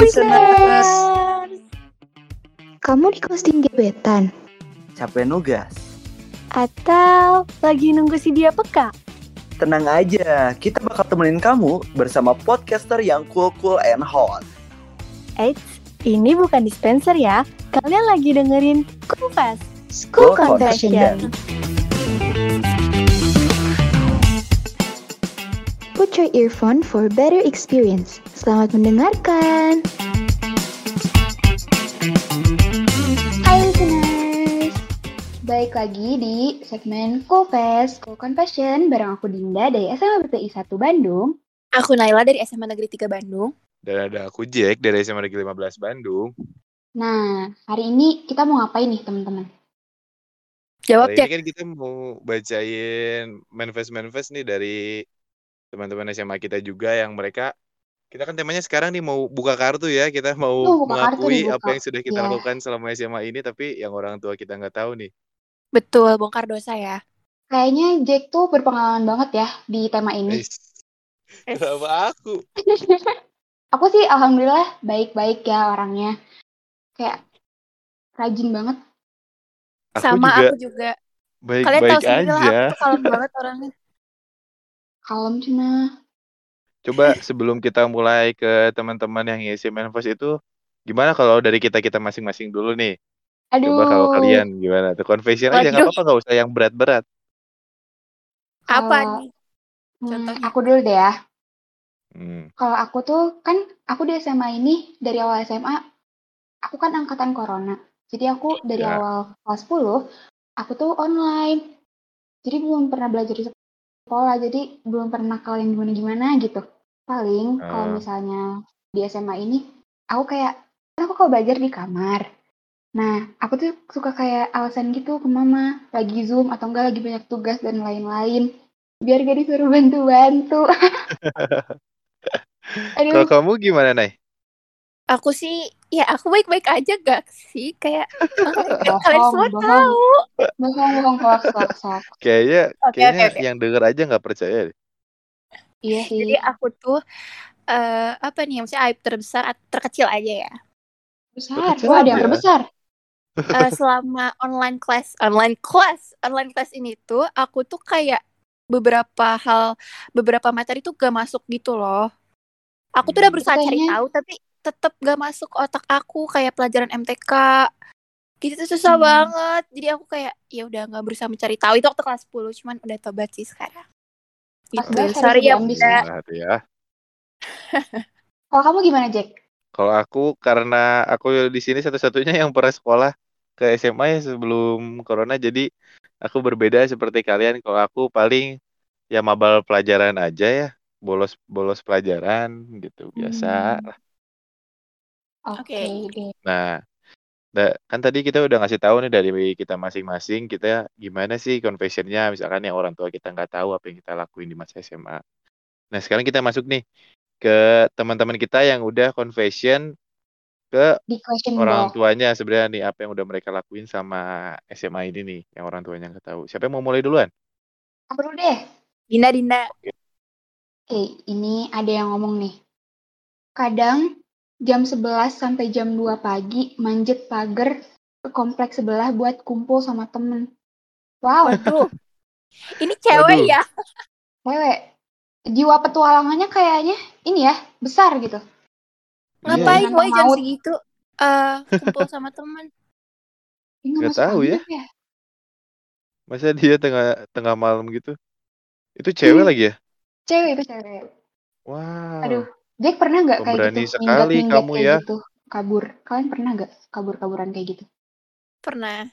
listeners. Kamu di posting gebetan? Capek nugas? Atau lagi nunggu si dia peka? Tenang aja, kita bakal temenin kamu bersama podcaster yang cool-cool and hot. Eits, ini bukan dispenser ya. Kalian lagi dengerin Kumpas. School School Confession. Your earphone for better experience. Selamat mendengarkan. Hai listeners. Baik lagi di segmen Confess, School Confession bareng aku Dinda dari SMA BPI 1 Bandung. Aku Naila dari SMA Negeri 3 Bandung. Dan ada aku Jack dari SMA Negeri 15 Bandung. Nah, hari ini kita mau ngapain nih teman-teman? Jawab Hari Jack. ini kan kita mau bacain manifest-manifest nih dari teman-teman SMA kita juga yang mereka kita kan temanya sekarang nih mau buka kartu ya kita mau Tuh, buka kartu mengakui nih, apa yang sudah kita Iya. lakukan selama SMA ini tapi yang orang tua kita nggak tahu nih Betul, bongkar dosa ya. Kayaknya Jack tuh berpengalaman banget ya di tema ini. Kenapa aku Aku sih alhamdulillah baik-baik ya orangnya. Kayak rajin banget. aku Sama juga aku juga. Kalian tahu baik-baik sendiri lah, aja aku kalem banget orangnya. Kalem cina. coba sebelum kita mulai ke teman-teman yang ngisi manifest itu gimana kalau dari kita kita masing-masing dulu nih Aduh. coba kalau kalian gimana tuh confession aja nggak apa-apa nggak usah yang berat-berat Apa nih? Hmm, aku dulu deh ya. hmm. Kalau aku tuh kan aku di SMA ini dari awal SMA aku kan angkatan corona. Jadi aku dari Ya. awal kelas 10 aku tuh online. Jadi belum pernah belajar sekolah. Jadi belum pernah kalian gimana-gimana gitu. Paling kalau Ah. misalnya di SMA ini aku kayak aku kalau belajar di kamar. Nah, aku tuh suka kayak alasan gitu ke mama, lagi Zoom atau enggak lagi banyak tugas dan lain-lain. Biar gak disuruh bantu-bantu. Kalau kamu gimana Nay? Aku sih, ya aku baik-baik aja gak sih? Kayak Bohong, kalian semua bohong. tahu. bohong bohong hoax hoax hoax Kayaknya Oke, kayaknya oke, oke. yang denger aja nggak percaya deh. iya sih Jadi aku tuh eh apa nih? Maksudnya aib terbesar atau terkecil aja ya. besar Terkecil wah ada yang terbesar Eh, selama online class, online class, online class ini tuh aku tuh kayak beberapa hal, beberapa materi tuh gak masuk gitu loh. Aku tuh udah Hmm. berusaha cari tahu tapi tetap gak masuk otak aku kayak pelajaran MTK. Gitu tuh susah Hmm. banget. Jadi aku kayak ya udah nggak berusaha mencari tahu itu waktu kelas 10 cuman udah tobat sih sekarang. Gitu. 11 harus Sorry ya Bunda. Tuh ya. kalau kamu gimana Jack Kalau aku karena aku di sini satu-satunya yang pernah sekolah ke SMA ya sebelum corona jadi aku berbeda seperti kalian. Kalau aku paling ya mabal pelajaran aja ya, bolos bolos pelajaran gitu biasa. Hmm. Oke Oke. deh Nah, da- kan tadi kita udah ngasih tahu nih dari kita masing-masing kita gimana sih confessionnya misalkan yang orang tua kita nggak tahu apa yang kita lakuin di masa SMA. Nah sekarang kita masuk nih ke teman-teman kita yang udah confession ke di question orang box tuanya sebenarnya nih apa yang udah mereka lakuin sama SMA ini nih yang orang tuanya nggak tahu. Siapa yang mau mulai duluan? aku dulu deh Dinda Dinda. oke ini ada yang ngomong nih kadang jam 11 sampai jam 2 pagi manjat pagar ke kompleks sebelah buat kumpul sama temen wow Waduh. Ini cewek Waduh. ya. cewek jiwa petualangannya kayaknya ini ya besar gitu Ngapain Nantang boy jam maut. segitu? Eh kumpul sama teman. Ih, Nggak masuk tahu ya. ya Masa dia tengah tengah malam gitu? Itu cewek Hmm. lagi ya? cewek itu cewek Wow. Aduh, Jack pernah nggak kayak gitu? sekali Minggat-minggat kamu kayak ya. gitu, kabur. Kalian pernah nggak kabur-kaburan kayak gitu? Pernah.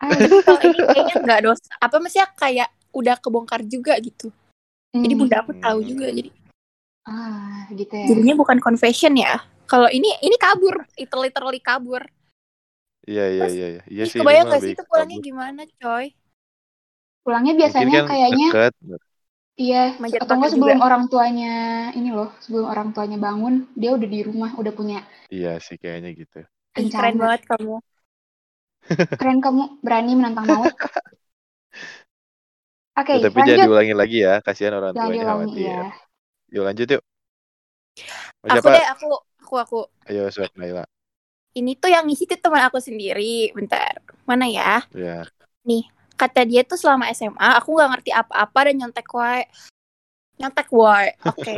Ah, Kalau ini kayaknya nggak dosa. Apa maksudnya kayak udah kebongkar juga gitu. Jadi hmm. bunda aku tahu Hmm. juga jadi. Ah, gitu ya. Jadinya bukan confession ya. Kalau ini ini kabur, itu literally kabur. Iya iya iya iya. Iya Ih, sih. kebayang gak sih itu pulangnya kabur. gimana, coy? Pulangnya biasanya kan kayaknya deket. Iya, Manjat atau enggak sebelum juga. orang tuanya ini loh, sebelum orang tuanya bangun, dia udah di rumah, udah punya Iya sih kayaknya gitu. Rencana. keren banget kamu. Keren kamu berani menantang maut. Oke, Ya, tapi jangan diulangi lagi ya, kasihan orang Jangan tuanya diulangi khawatir. ya. Yuk lanjut yuk. Oh, Aku siapa? deh, aku, aku, aku. Ayo, Swag Naila. Ini tuh yang ngisi tuh teman aku sendiri. Bentar, mana ya? Ya. Kata dia tuh selama SMA, aku nggak ngerti apa-apa dan nyontek wae. Nyontek wae, oke.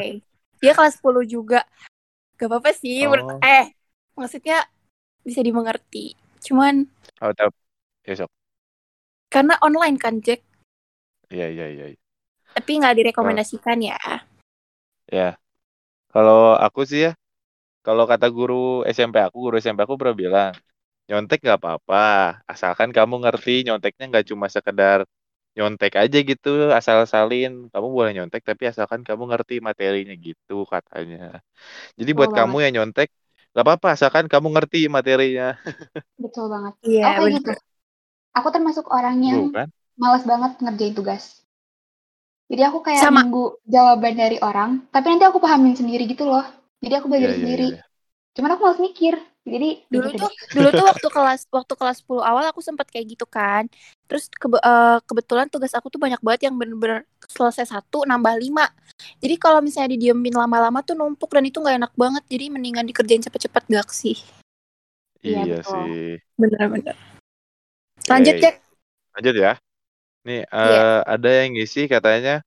Dia kelas 10 juga. Gak apa-apa sih, menurut- Oh. eh, maksudnya bisa dimengerti. Cuman, Oh, tap. Ya, sok. karena online kan, Jack. Iya, iya, iya. iya. Tapi nggak direkomendasikan ya. Ya. Kalau aku sih ya, kalau kata guru SMP aku, guru SMP aku pernah bilang, nyontek nggak apa-apa, asalkan kamu ngerti nyonteknya nggak cuma sekedar nyontek aja gitu, asal-asalin. Kamu boleh nyontek, tapi asalkan kamu ngerti materinya gitu katanya. Jadi buat Betul kamu yang nyontek, nggak apa-apa, asalkan kamu ngerti materinya. Betul banget. Iya, bener. gitu. Aku termasuk orang yang Bukan? malas banget ngerjain tugas. Jadi aku kayak Sama. nunggu jawaban dari orang, tapi nanti aku pahamin sendiri gitu loh. Jadi aku belajar Iya, iya, sendiri. iya. Cuman aku malas mikir. Jadi ya dulu gitu tuh deh. dulu tuh waktu kelas waktu kelas 10 awal aku sempat kayak gitu kan terus kebe- eh, kebetulan tugas aku tuh banyak banget yang bener-bener selesai satu nambah lima jadi kalau misalnya didiemin lama-lama tuh numpuk dan itu nggak enak banget jadi mendingan dikerjain cepet-cepet gak sih Iya, Iya betul. sih. bener-bener lanjut Oke. Jack Lanjut ya. Nih, eh, Iya. ada yang ngisi katanya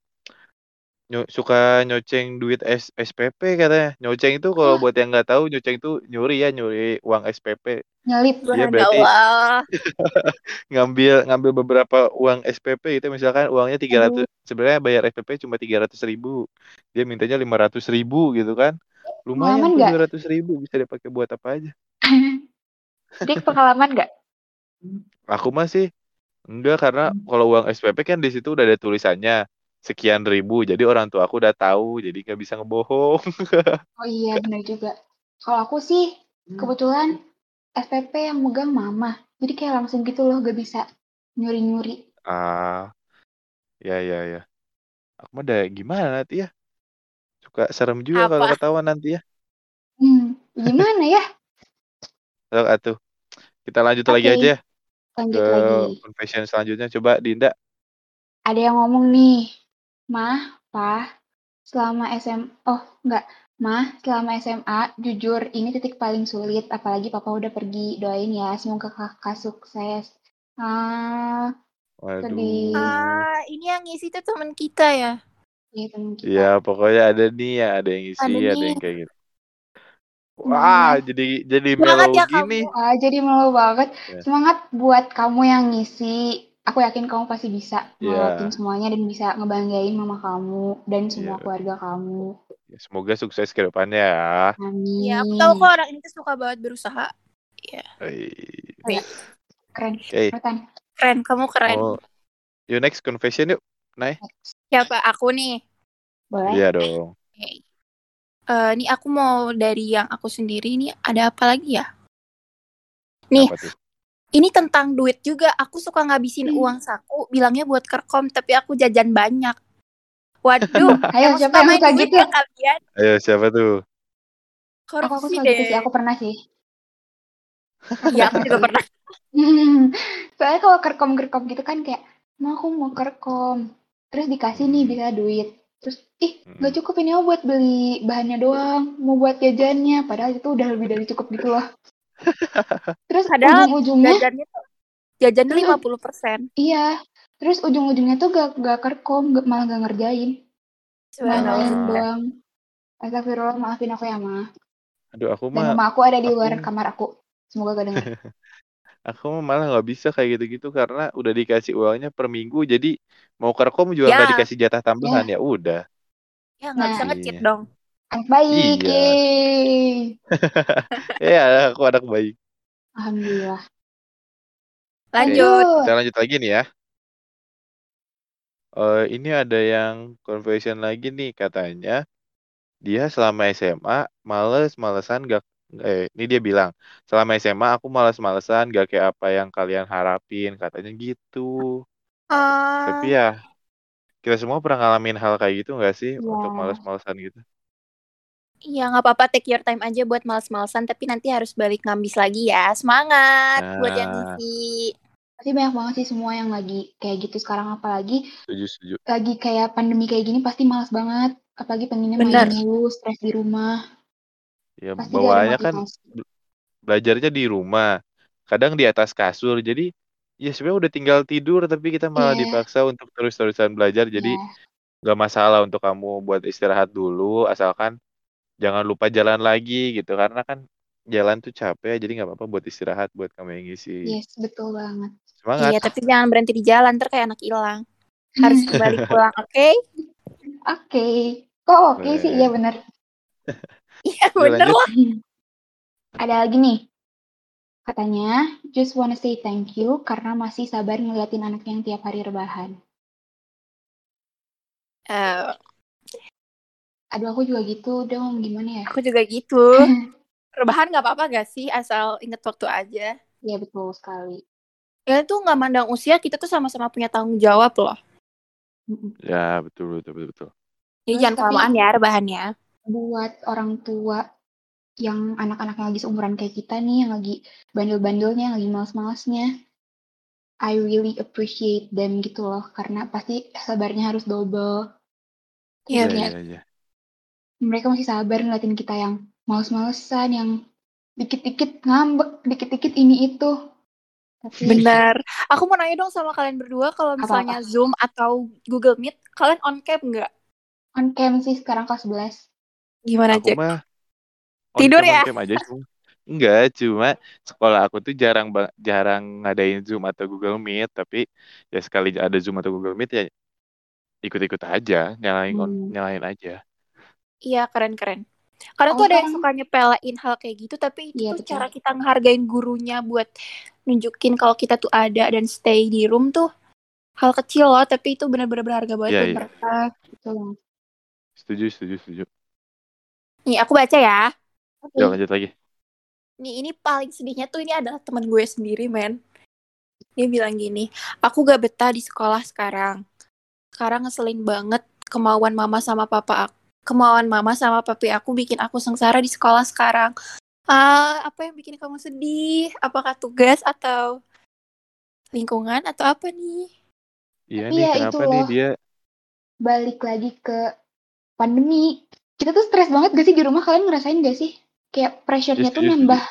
nyo- suka nyoceng duit S SPP katanya. Nyoceng itu kalau buat yang nggak tahu, nyoceng itu nyuri ya, nyuri uang SPP. Iya, Subhanallah. berarti ngambil ngambil beberapa uang SPP gitu misalkan uangnya 300 sebenarnya bayar SPP cuma 300 ribu dia mintanya 500 ribu gitu kan lumayan nggak? 200 ribu bisa dipakai buat apa aja Dik pengalaman nggak? aku masih enggak karena kalau uang SPP kan di situ udah ada tulisannya sekian ribu jadi orang tua aku udah tahu jadi nggak bisa ngebohong Oh iya benar juga. Kalau aku sih kebetulan SPP yang megang mama. Jadi kayak langsung gitu loh gak bisa nyuri-nyuri. ah ya ya ya aku mah udah gimana nanti ya suka serem juga kalau ketahuan nanti ya Hmm, gimana ya? Sok, atuh kita lanjut lagi Oke. aja ya Lanjut ke lagi. confession selanjutnya coba Dinda Ada yang ngomong nih, Mah, Pah, selama SM, oh enggak, Mah, selama SMA, jujur ini titik paling sulit, apalagi Papa udah pergi, doain ya, semoga kakak sukses. Ah, Sedih. waduh ah ini yang ngisi tuh temen kita ya ya temen kita. ya pokoknya ada nih ya ada yang isi Ada ada, nih. yang kayak gitu wah Semangat. jadi jadi Semangat mellow ya gini Wah, jadi malu banget. Ya. Semangat buat kamu yang ngisi. Aku yakin kamu pasti bisa Iya. ngelewatin semuanya dan bisa ngebanggain mama kamu dan semua Iya. keluarga kamu. Ya, semoga sukses ke depannya ya Amin. ya aku tahu kok orang ini tuh suka banget berusaha Hei. Keren. oke Nathan. keren kamu keren oh yuk next confession yuk siapa aku nih Boleh? iya dong Oke. Eh, ini aku mau dari yang aku sendiri nih ada apa lagi ya? Nih. Ini tentang duit juga. Aku suka ngabisin Hmm. uang saku, bilangnya buat kerkom, tapi aku jajan banyak. Waduh, Ayo, siapa yang main suka gitu? ya kalian? ayo siapa tuh Aku, aku Korupsi suka deh. gitu sih. Aku pernah sih. Iya, aku juga pernah. Soalnya kalau kerkom-kerkom gitu kan kayak, mau aku mau kerkom. Terus dikasih nih bisa duit. Terus, ih Hmm. nggak cukup ini mau buat beli bahannya doang. Mau buat jajannya. Padahal itu udah lebih dari cukup gitu loh. Terus Padahal ujung-ujungnya, Jajannya tuh jajannya Terus- 50%. iya. Terus ujung-ujungnya tuh gak, gak kerkom, gak, malah gak ngerjain. Malah doang. Astagfirullah, maafin aku ya, Ma. aduh aku Dan mah mama aku ada di aku- luar kamar aku. Semoga gak denger. aku mah malah nggak bisa kayak gitu-gitu karena udah dikasih uangnya per minggu jadi mau kerkom juga nggak Ya. dikasih jatah tambahan ya udah Ya, nggak bisa Nah. nge-cheat Iya. dong. Anak baik, Iya. ya aku anak baik Alhamdulillah. Lanjut. Kita lanjut lagi nih ya. Eh ini ada yang confession lagi nih katanya dia selama SMA males-malesan gak eh ini dia bilang selama SMA aku males-malesan gak kayak apa yang kalian harapin katanya gitu. Eh, Tapi ya kita semua pernah ngalamin hal kayak gitu nggak sih Iya. untuk males-malesan gitu? Iya nggak apa-apa take your time aja buat males-malesan tapi nanti harus balik ngambis lagi ya semangat buat yang Nah. ngisi Pasti banyak banget sih semua yang lagi kayak gitu sekarang. Apalagi Setuju setuju. lagi kayak pandemi kayak gini pasti malas banget. Apalagi pengennya Bener. main mulu, stres di rumah. Ya Pasti gak bawaannya kan belajarnya di rumah. Kadang di atas kasur. Jadi ya sebenarnya udah tinggal tidur tapi kita malah Iya. dipaksa untuk terus-terusan belajar. Jadi Iya. nggak masalah untuk kamu buat istirahat dulu asalkan jangan lupa jalan lagi gitu karena kan jalan tuh capek jadi nggak apa-apa buat istirahat buat kamu yang ngisi. Yes, betul banget. Semangat. Iya, tapi jangan berhenti di jalan, ntar kayak anak hilang. Harus kembali pulang, oke? Oke. Kok oke sih? Iya bener. Iya, bener lanjut. lah. Ada lagi nih. Katanya, just wanna say thank you karena masih sabar ngeliatin anak yang tiap hari rebahan. Eh, Aduh, aku juga gitu. Udah ngomong gimana ya? aku juga gitu. Rebahan nggak apa-apa gak sih, asal inget waktu aja. Iya, betul sekali. Ya itu nggak mandang usia, kita tuh sama-sama punya tanggung jawab loh. Ya betul betul betul. betul. Jadi Terus jangan tapi- kelamaan ya rebahannya. Buat orang tua yang anak-anak yang lagi seumuran kayak kita nih, yang lagi bandel-bandelnya, yang lagi males-malesnya, I really appreciate them gitu loh. Karena pasti sabarnya harus double. Iya, Iya kayak iya iya. Mereka masih sabar ngeliatin kita yang males-malesan, yang dikit-dikit ngambek, dikit-dikit ini itu. Tapi Bener. Aku mau nanya dong sama kalian berdua, kalau misalnya Zoom atau Google Meet, kalian on cam nggak? on cam sih sekarang kelas 11. Gimana, Aku Jack? mah on Tidur cam, on ya? cam aja cuma. Enggak, cuma sekolah aku tuh jarang jarang ngadain Zoom atau Google Meet, tapi ya sekali ada Zoom atau Google Meet ya ikut-ikut aja, nyalain on- Hmm. nyalain aja. Iya, keren-keren. Kadang Oh, tuh ada yang suka nyepelein hal kayak gitu, tapi itu Iya, tuh betul. cara kita ngehargain gurunya buat nunjukin kalau kita tuh ada dan stay di room tuh hal kecil loh, tapi itu benar-benar berharga banget Iya, buat iya. mereka. Banget. Setuju, setuju, setuju. Nih, aku baca ya. Oke. Ya lanjut lagi. Nih, ini paling sedihnya tuh ini adalah teman gue sendiri, men. Dia bilang gini, aku gak betah di sekolah sekarang. Sekarang ngeselin banget kemauan mama sama papa aku. Kemauan mama sama papi aku bikin aku sengsara di sekolah sekarang. Ah, apa yang bikin kamu sedih? Apakah tugas atau lingkungan atau apa nih? Iya Tapi nih, ya kenapa itu nih loh. dia Balik lagi ke pandemi. Kita tuh stres banget gak sih di rumah? Kalian ngerasain gak sih? Kayak pressure-nya Yes, tuh yes, nambah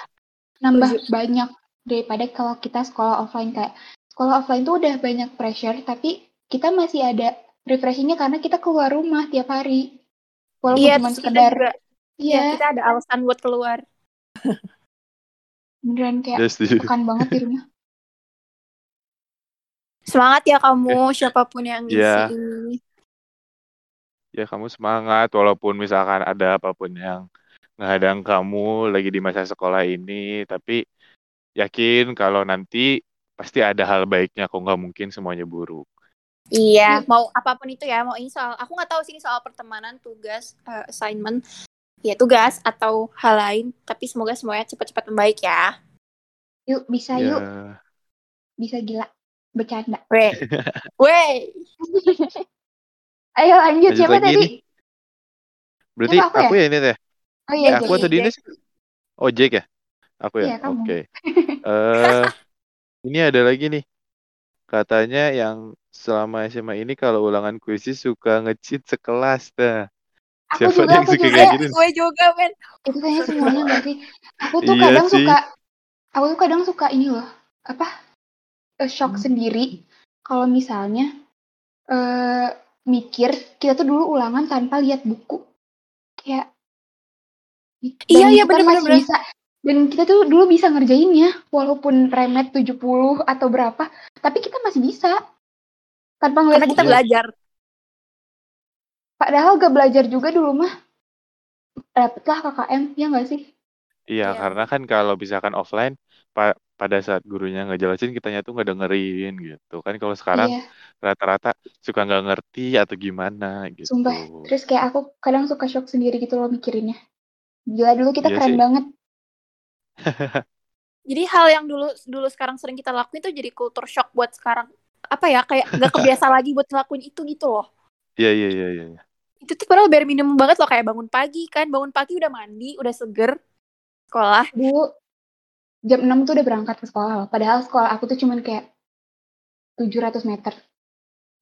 nambah Setuju. banyak daripada kalau kita sekolah offline kayak sekolah offline tuh udah banyak pressure tapi kita masih ada refreshingnya karena kita keluar rumah tiap hari walaupun Iya, cuma sekedar juga, iya ya, kita ada alasan buat keluar. beneran kayak dia setuju. tekan banget di rumah Semangat ya kamu, siapa pun yang ngisi Iya. ini. Ya kamu semangat walaupun misalkan ada apa pun yang menghadang kamu lagi di masa sekolah ini, tapi yakin kalau nanti pasti ada hal baiknya kok nggak mungkin semuanya buruk. Iya, mau apa pun itu ya, mau ini soal aku nggak tahu sih ini soal pertemanan, tugas, eh, assignment, ya tugas atau hal lain, tapi semoga semuanya cepat-cepat membaik ya. yuk bisa Ya, yuk bisa gila bercanda Weh, weh, ayo lanjut, Lanjut siapa lagi tadi nih. berarti Siapa, aku aku ya ini teh. oh iya Eh, aku atau sih? Oh Jack ya? Aku ya? Iya. Oke. Eh, ini ada lagi nih. Katanya yang selama SMA ini kalau ulangan kuisi suka nge-cheat sekelas dah. aku Siapa juga yang aku suka juga kayak gitu? gue juga men. itu kayaknya semuanya gak sih aku tuh Iya kadang sih. suka aku tuh kadang suka ini loh apa eh, shock Hmm. sendiri kalau misalnya eh mikir kita tuh dulu ulangan tanpa lihat buku kayak dan Iya, iya, masih bener-bener. bisa dan kita tuh dulu bisa ngerjainnya walaupun remet 70 atau berapa tapi kita masih bisa tanpa ngeliat Karena kita buku. belajar. padahal gak belajar juga dulu mah dapetlah KKM ya gak sih Iya, Iya. karena kan kalau misalkan offline, pa- pada saat gurunya ngejelasin, kitanya tuh nggak dengerin gitu. Kan kalau sekarang iya rata-rata suka nggak ngerti atau gimana gitu. Sumpah, terus kayak aku kadang suka shock sendiri gitu loh mikirinnya. Gila dulu kita Iya keren sih. banget. Jadi hal yang dulu dulu sekarang sering kita lakuin tuh jadi kultur shock buat sekarang. Apa ya, kayak nggak kebiasa lagi buat ngelakuin itu gitu loh. Iya, iya, iya, iya. iya. Itu tuh padahal bare minimum banget loh, kayak bangun pagi kan. Bangun pagi udah mandi, udah seger. Sekolah. Dulu jam 6 tuh udah berangkat ke sekolah loh. Padahal sekolah aku tuh cuman kayak 700 meter.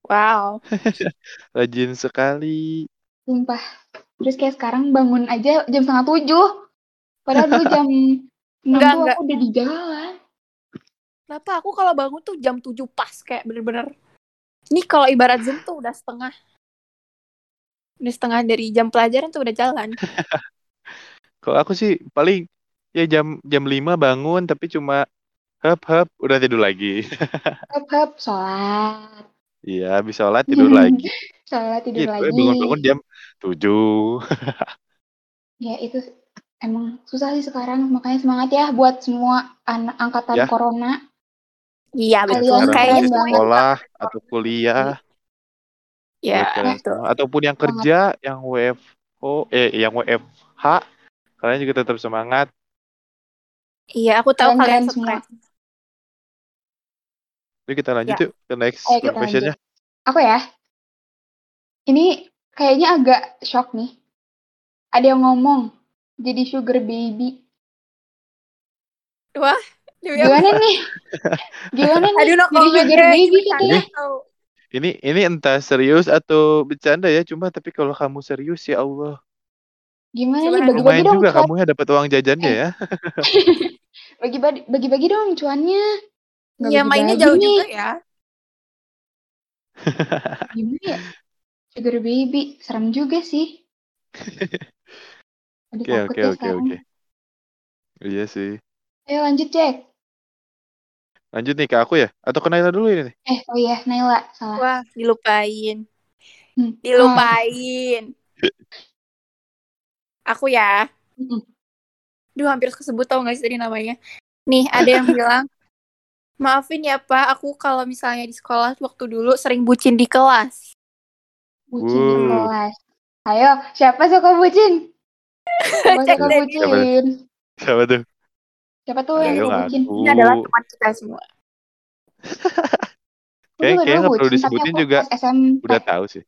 Wow. Rajin sekali. Sumpah. Terus kayak sekarang bangun aja jam setengah tujuh. Padahal dulu jam 6 Enggak, tuh enggak. aku udah di jalan. Kenapa aku kalau bangun tuh jam 7 pas kayak bener-bener. Ini kalau ibarat Zoom tuh udah setengah. Udah setengah dari jam pelajaran tuh udah jalan. Kalau aku sih paling ya jam jam 5 bangun tapi cuma hap hap udah tidur lagi. Hap hap, sholat. Iya, habis sholat tidur lagi. Sholat tidur Gitu, lagi. bangun-bangun jam 7. Ya itu emang susah sih sekarang. Makanya semangat ya buat semua anak angkatan Ya. corona. Iya betul. Kayaknya masih banget. sekolah atau kuliah Ya, kalian betul. semua. ataupun yang kerja yang WFO eh yang WFH kalian juga tetap semangat. Iya, aku tahu Kalian kalian stres. Yuk kita lanjut Ya. yuk ke next Ayo kita questionnya. Aku ya. Ini kayaknya agak shock nih. Ada yang ngomong jadi sugar baby. Wah? Gimana nih? Gimana nih? Aduh, no jadi sugar baby katanya. tau. Ini ini entah serius atau bercanda ya, cuma tapi kalau kamu serius ya Allah. Gimana nih? Bagi-bagi dong juga cuan. kamu ya dapat uang jajannya ya. Bagi-bagi bagi-bagi dong cuannya. Nggak Iya, mainnya jauh nih. juga ya. Gimana ya? Sugar baby. Serem juga sih. Oke oke ya oke oke. Iya sih. Ayo lanjut, Jack. Lanjut nih ke aku ya? Atau ke Naila dulu ini? Eh, oh iya, Naila. Salah. Wah, dilupain. Hmm. Dilupain. Aku ya. Mm-mm. Duh, hampir kesebut tau gak sih tadi namanya. Nih, ada yang bilang, maafin ya Pak, aku kalau misalnya di sekolah waktu dulu sering bucin di kelas. Bucin di Wuh. kelas. Ayo, siapa suka bucin? Siapa Cek suka bucin? Siapa tuh? Siapa tuh yang Ayo bucin? Ini adalah teman kita semua. Kayak- kayaknya nggak perlu disebutin juga. SMP. Udah tahu sih.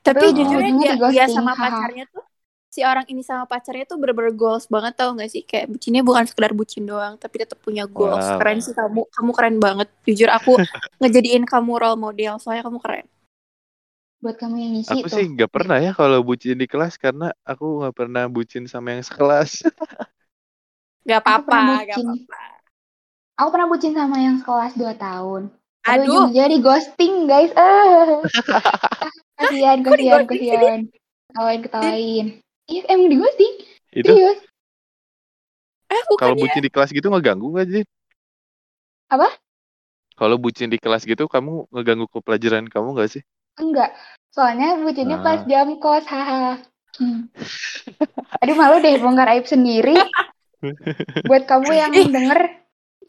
Tapi Tapi jujur dia, di dia sama pacarnya tuh, si orang ini sama pacarnya tuh bener-bener goals banget tau gak sih? Kayak bucinnya bukan sekedar bucin doang, tapi tetap punya goals. Wow. Keren sih kamu, kamu keren banget. Jujur aku ngejadiin kamu role model, soalnya kamu keren. Buat kamu yang ngisi Aku tuh. sih nggak pernah ya kalau bucin di kelas karena aku nggak pernah bucin sama yang sekelas. Gak Aku apa-apa, pernah gak bucin. apa-apa. Aku pernah bucin sama yang sekelas 2 tahun. Aduh, ujung-ujungnya di ghosting, guys. Eh. Ah, kasihan, kasihan, kasihan. Ketawain, ketawain. Iya, emang di ghosting. Itu Serius. eh kalau bukannya bucin di kelas gitu ngeganggu nggak sih? Apa? Kalau bucin di kelas gitu kamu ngeganggu ke pelajaran kamu nggak sih? Enggak. Soalnya bucinnya Nah. pas jam kos, haha. Hmm. Aduh, malu deh bongkar aib sendiri. Buat kamu yang denger,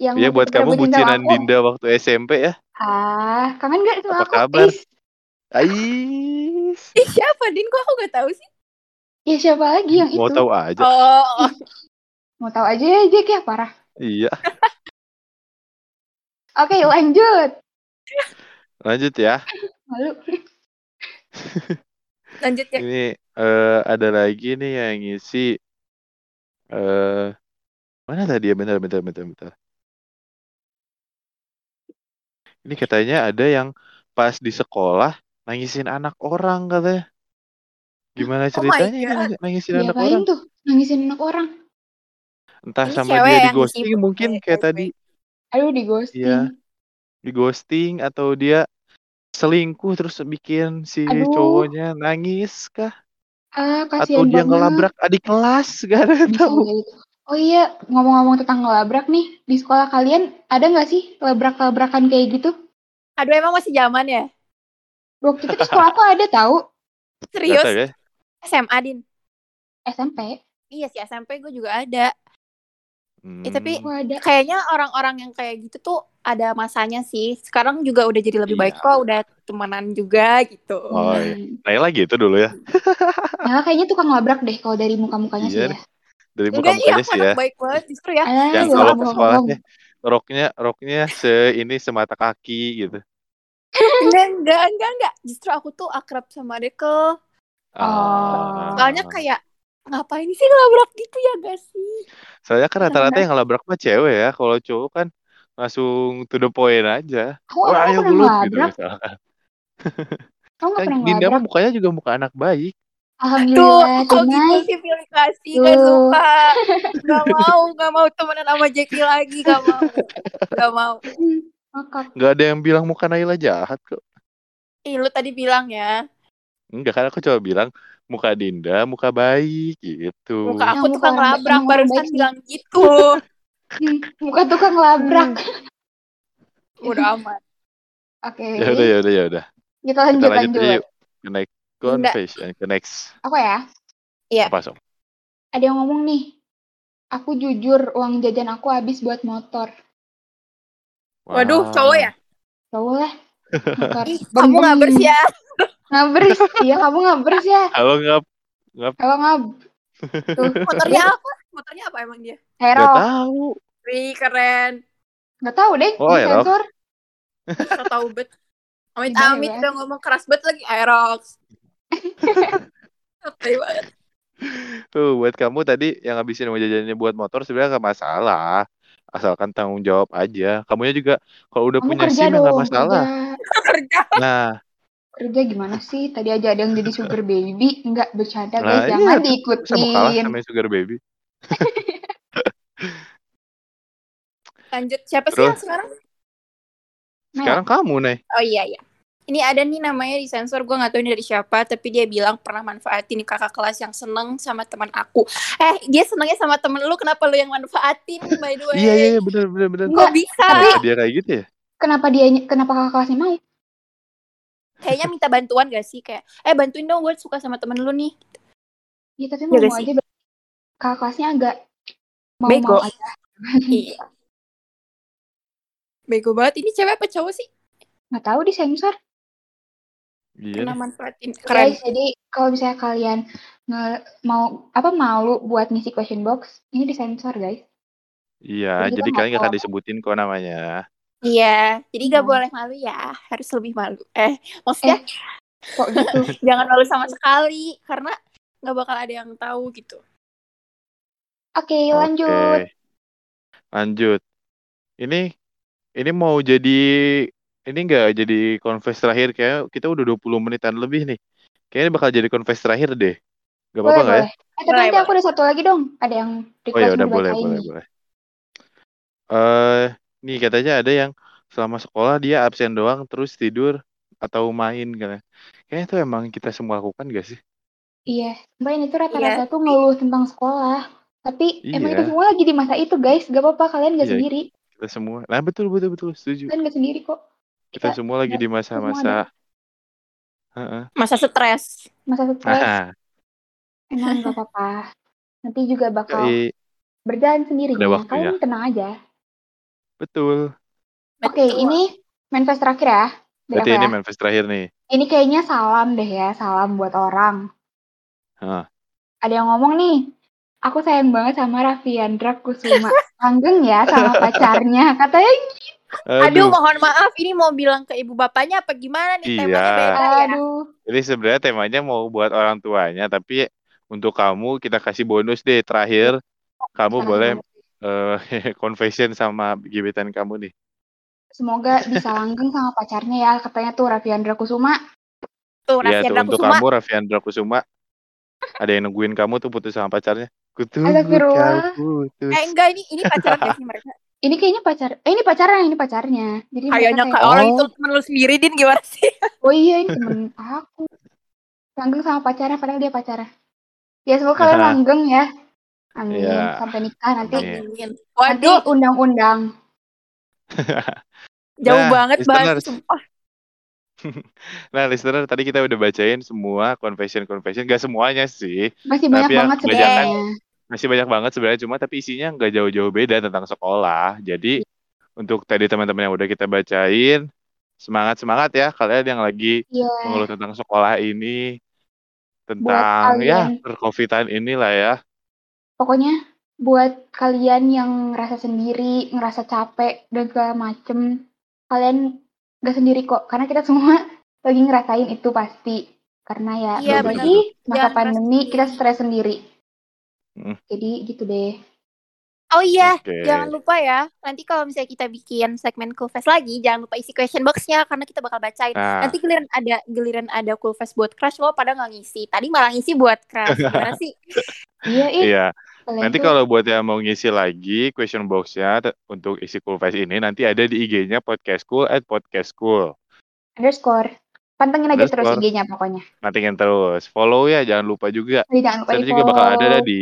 yang Iya buat kamu bucinan aku. Dinda waktu SMP ya. Ah, kangen gak sama Apa aku? kabar? Is, Ais. Ih, siapa Din? Kok aku gak tahu sih? ya siapa lagi yang Mau itu? tahu aja. Oh, oh. Mau tahu aja ya, Jack ya, parah. Iya. Oke, lanjut. Lanjut ya. Malu. lanjut ya. Ini eh, ada lagi nih yang ngisi. Eh mana tadi ya? Bentar, bentar, bentar, bentar. Ini katanya ada yang pas di sekolah nangisin anak orang katanya. Gimana Oh ceritanya nangis- nangisin anak orang? tuh? Nangisin anak orang. Entah Ini sama dia yang di ghosting mungkin kayak tadi Aduh, di ghosting. Iya. di ghosting atau dia selingkuh terus bikin si Aduh. cowoknya nangis kah? Ah, Atau kasihan dia banget. ngelabrak adik kelas? Gak ada yang tahu. gitu. Oh iya, ngomong-ngomong tentang ngelabrak nih, di sekolah kalian ada nggak sih labrak-labrakan kayak gitu? Aduh, emang masih zaman ya? Waktu itu di sekolah aku ada tahu Gak Serius? tahu ya? SMA, Din? SMP. Iya sih, SMP gue juga ada. Hmm. Eh, tapi-. Kayaknya orang-orang yang kayak gitu tuh ada masanya sih. Sekarang juga udah jadi lebih baik Iya. kok, udah temenan juga gitu. Oh, iya. Naila gitu dulu ya. Nah, kayaknya tukang labrak deh kalau dari muka-mukanya sih Iya ya. deh. Dari iya, muka-mukanya sih ya. baik banget justru ya. Ah, Yang ya, kalau ke sekolahnya roknya roknya se ini semata kaki gitu. enggak, enggak, enggak, enggak. Justru aku tuh akrab sama Dekel. Oh. Soalnya kayak, ngapain sih ngelabrak gitu ya gak sih? Soalnya kan rata-rata yang ngelabrak mah cewek ya. Kalau cowok kan langsung to the point aja. Aku Wah, ayo gelut gitu ngelabrak. misalkan. Kamu nggak Kan pernah Dinda mah ngelabrak? mukanya juga muka anak baik. Tuh, Alhamdulillah, kok gitu sih pilih kasih gak Tuh. suka. Gak mau, gak mau temenan sama Jackie lagi, gak mau. Gak mau. Nggak ada yang bilang muka Naila jahat kok. Ih, lu tadi bilang ya, Enggak kan aku coba bilang muka Dinda muka baik gitu. muka aku Yang tukang muka labrak barusan bilang gitu. Hmm, Muka tukang labrak. Udah amat. Oke. Ya udah ya udah ya udah. Kita Kita lanjut lanjut lanjut. aja yuk. Ke next Dinda. confession, ke next Aku ya. Iya. apa Sob? Ada yang ngomong nih. Aku jujur uang jajan aku habis buat motor. Waduh, Wah. cowok ya? Cowok lah. Motor. Kamu Bem- gak bersih ya? Ngabers. Iya, kamu ngabers ya. Halo Kalau ngab. Tuh, Motornya apa? Motornya apa emang dia? nggak Hero. tahu. Wih, keren. Nggak tahu deh. Oh, di Aerox. sensor. So tau bet. Amit amit ya? udah ngomong keras bet lagi Aerox. Santai banget. Tuh buat kamu tadi yang ngabisin uang jajannya buat motor sebenarnya nggak masalah. Asalkan tanggung jawab aja. Kamunya juga kalau udah Kamu punya SIM nggak dong. masalah. Kerja. Nah, Kerja gimana sih? Tadi aja ada yang jadi sugar baby. Enggak bercanda Nah, guys. iya, Jangan bisa mau kalah diikutin. sama sugar baby. Lanjut. Siapa sih Terus? yang sekarang? Sekarang kamu nih. Oh iya iya. Ini ada nih namanya di sensor gue nggak tahu ini dari siapa tapi dia bilang pernah manfaatin kakak kelas yang seneng sama teman aku. Eh dia senengnya sama temen lu kenapa lu yang manfaatin by the way? Iya iya iya, bener bener bener. Kok bisa? Kenapa dia kayak gitu ya? Kenapa dia kenapa kakak kelasnya mau? Kayaknya minta bantuan gak sih kayak eh bantuin dong gue suka sama temen lu nih. Ya tapi Iya mau, gak mau sih? aja. Kakak kelasnya agak mau Bego. mau aja. iya. Bego banget ini cewek apa cowok sih? Nggak tahu di sensor. Iya. Pernah nih. manfaatin. Keren. Guys, jadi kalau misalnya kalian nge- mau apa malu buat ngisi question box, ini disensor guys. Iya, Jadi jadi kalian nggak akan disebutin kok namanya. Iya, jadi gak Nah. boleh malu ya, harus lebih malu. Eh, maksudnya Kok gitu? jangan malu sama sekali karena nggak bakal ada yang tahu gitu. Oke, lanjut. Oke. Lanjut. Ini ini mau jadi ini nggak jadi confess terakhir kayak kita udah 20 menitan lebih nih. Kayaknya bakal jadi confess terakhir deh. Gak apa-apa nggak ya? Eh, tapi Boleh, nanti aku ada satu lagi dong. Ada yang Oh request ya mau udah boleh boleh boleh. Eh nih katanya ada yang selama sekolah dia absen doang terus tidur atau main kan. Kayaknya itu emang kita semua lakukan gak sih? Iya, Mbak ini tuh rata-rata tuh ngeluh tentang sekolah. Tapi emang Iya. itu semua lagi di masa itu guys. Gak apa-apa, kalian gak Iya. sendiri. Kita semua. Nah betul betul betul setuju. Kalian gak sendiri kok. Kita semua lagi di masa-masa. Heeh. Masa stres. Masa stres Nah, emang gak apa-apa. Nanti juga bakal yoi. berjalan sendirinya. Ada waktunya. Kalian tenang aja. Betul. Oke, Betul. ini manifest terakhir ya. Berarti ini ya. manifest terakhir nih. Ini kayaknya salam deh ya, salam buat orang. Hah. Ada yang ngomong nih, aku sayang banget sama Raffiandra Kusuma. Langgeng ya sama pacarnya. Katanya, Aduh, mohon maaf, ini mau bilang ke ibu bapaknya apa gimana nih Iya. temanya beda ya. aduh. Jadi sebenarnya temanya mau buat orang tuanya, tapi untuk kamu kita kasih bonus deh terakhir. Kamu boleh eh, confession sama gebetan kamu nih. Semoga bisa langgeng sama pacarnya ya. Katanya tuh Raffiandra Kusuma. Tuh, Iya tuh Raffiandra untuk Kusuma. kamu Raffiandra Kusuma. Ada yang nungguin kamu tuh putus sama pacarnya. Kau putus. Eh enggak, ini ini pacaran gak sih mereka? Ini kayaknya pacar. Eh ini pacarnya, ini pacarnya. Jadi Kayaknya kayak, orang Oh. itu temen lu sendiri, Din, gimana sih? oh iya ini temen aku. Langgeng sama pacarnya, padahal dia pacarnya. Ya semoga kalian langgeng ya. Amin. Iya. Sampai nikah nanti. Amin. Waduh, undang-undang. jauh Nah, banget bahas. Nah, listener tadi kita udah bacain semua confession confession, gak semuanya sih, Masih Tapi banyak ya, banget sebenarnya. masih banyak banget sebenarnya cuma tapi isinya nggak jauh-jauh beda tentang sekolah. Jadi untuk tadi teman-teman yang udah kita bacain, semangat semangat ya kalian yang lagi Iya. mengeluh tentang sekolah ini, tentang ya kalian. percovidan inilah ya. Pokoknya buat kalian yang ngerasa sendiri, ngerasa capek dan segala macem, kalian gak sendiri kok. Karena kita semua lagi ngerasain itu pasti. Karena ya Iya, lagi masa Jangan pandemi kita stres sendiri. Hmm. Jadi gitu deh. Oh iya, Oke. jangan lupa ya. Nanti kalau misalnya kita bikin segmen Cool Fest lagi, jangan lupa isi question box-nya karena kita bakal bacain. Nah, Nanti giliran ada giliran ada Cool Fest buat crush lo pada nggak ngisi. Tadi malah ngisi buat crush. Gimana sih? Iya, iya. Kalian Nanti kalau buat yang mau ngisi lagi question box-nya untuk isi Cool Fest ini nanti ada di IG-nya Podcast Cool at Podcast Cool. underscore. Pantengin aja terus Underscore. IG-nya pokoknya. Nantikan terus. Follow ya, jangan lupa juga. Jadi jangan lupa Nanti juga bakal ada di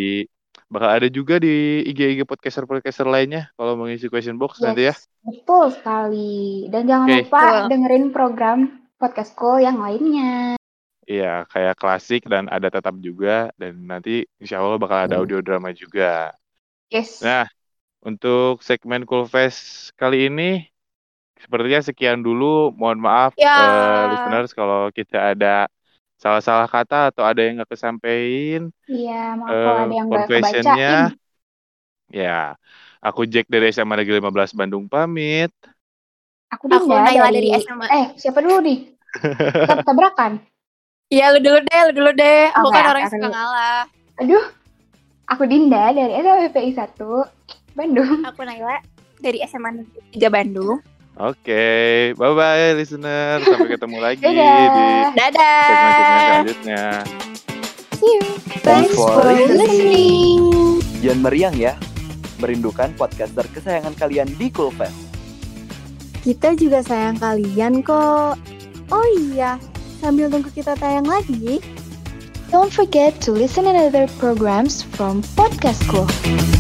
bakal ada juga di IG-IG podcaster-podcaster lainnya kalau mau ngisi question box nanti ya. Yes, Betul sekali. Dan jangan Oke. lupa Betul. dengerin program podcast school yang lainnya. Iya, kayak klasik dan ada tetap juga dan nanti insya Allah bakal ada audio drama juga. Yes. Nah, untuk segmen Cool Fest kali ini sepertinya sekian dulu. Mohon maaf Ya. eh, listeners kalau kita ada salah-salah kata atau ada yang nggak kesampaian. Iya, maaf kalau ada yang gak confession-nya, kebacain. Ya, aku Jack dari SMA Negeri 15 Bandung pamit. Aku Aku Dinda dari... dari SMA. Eh, siapa dulu nih? Kita tabrakan. Iya lu dulu deh, lu dulu deh. Aku kan orang yang aku suka ngalah. Aduh. Aku Dinda dari SMPI 1 Bandung. Aku Naila dari SMA Negeri 3 Bandung. Oke, bye-bye listener. Sampai ketemu lagi di Dadah. Dadah. segmen-segmen selanjutnya. See you. Thanks for listening. Jangan meriang ya. Merindukan podcaster kesayangan kalian di Cool Fest. Kita juga sayang kalian kok. Oh iya, sambil tunggu kita tayang lagi, Don't forget to listen another programs from Podcast School.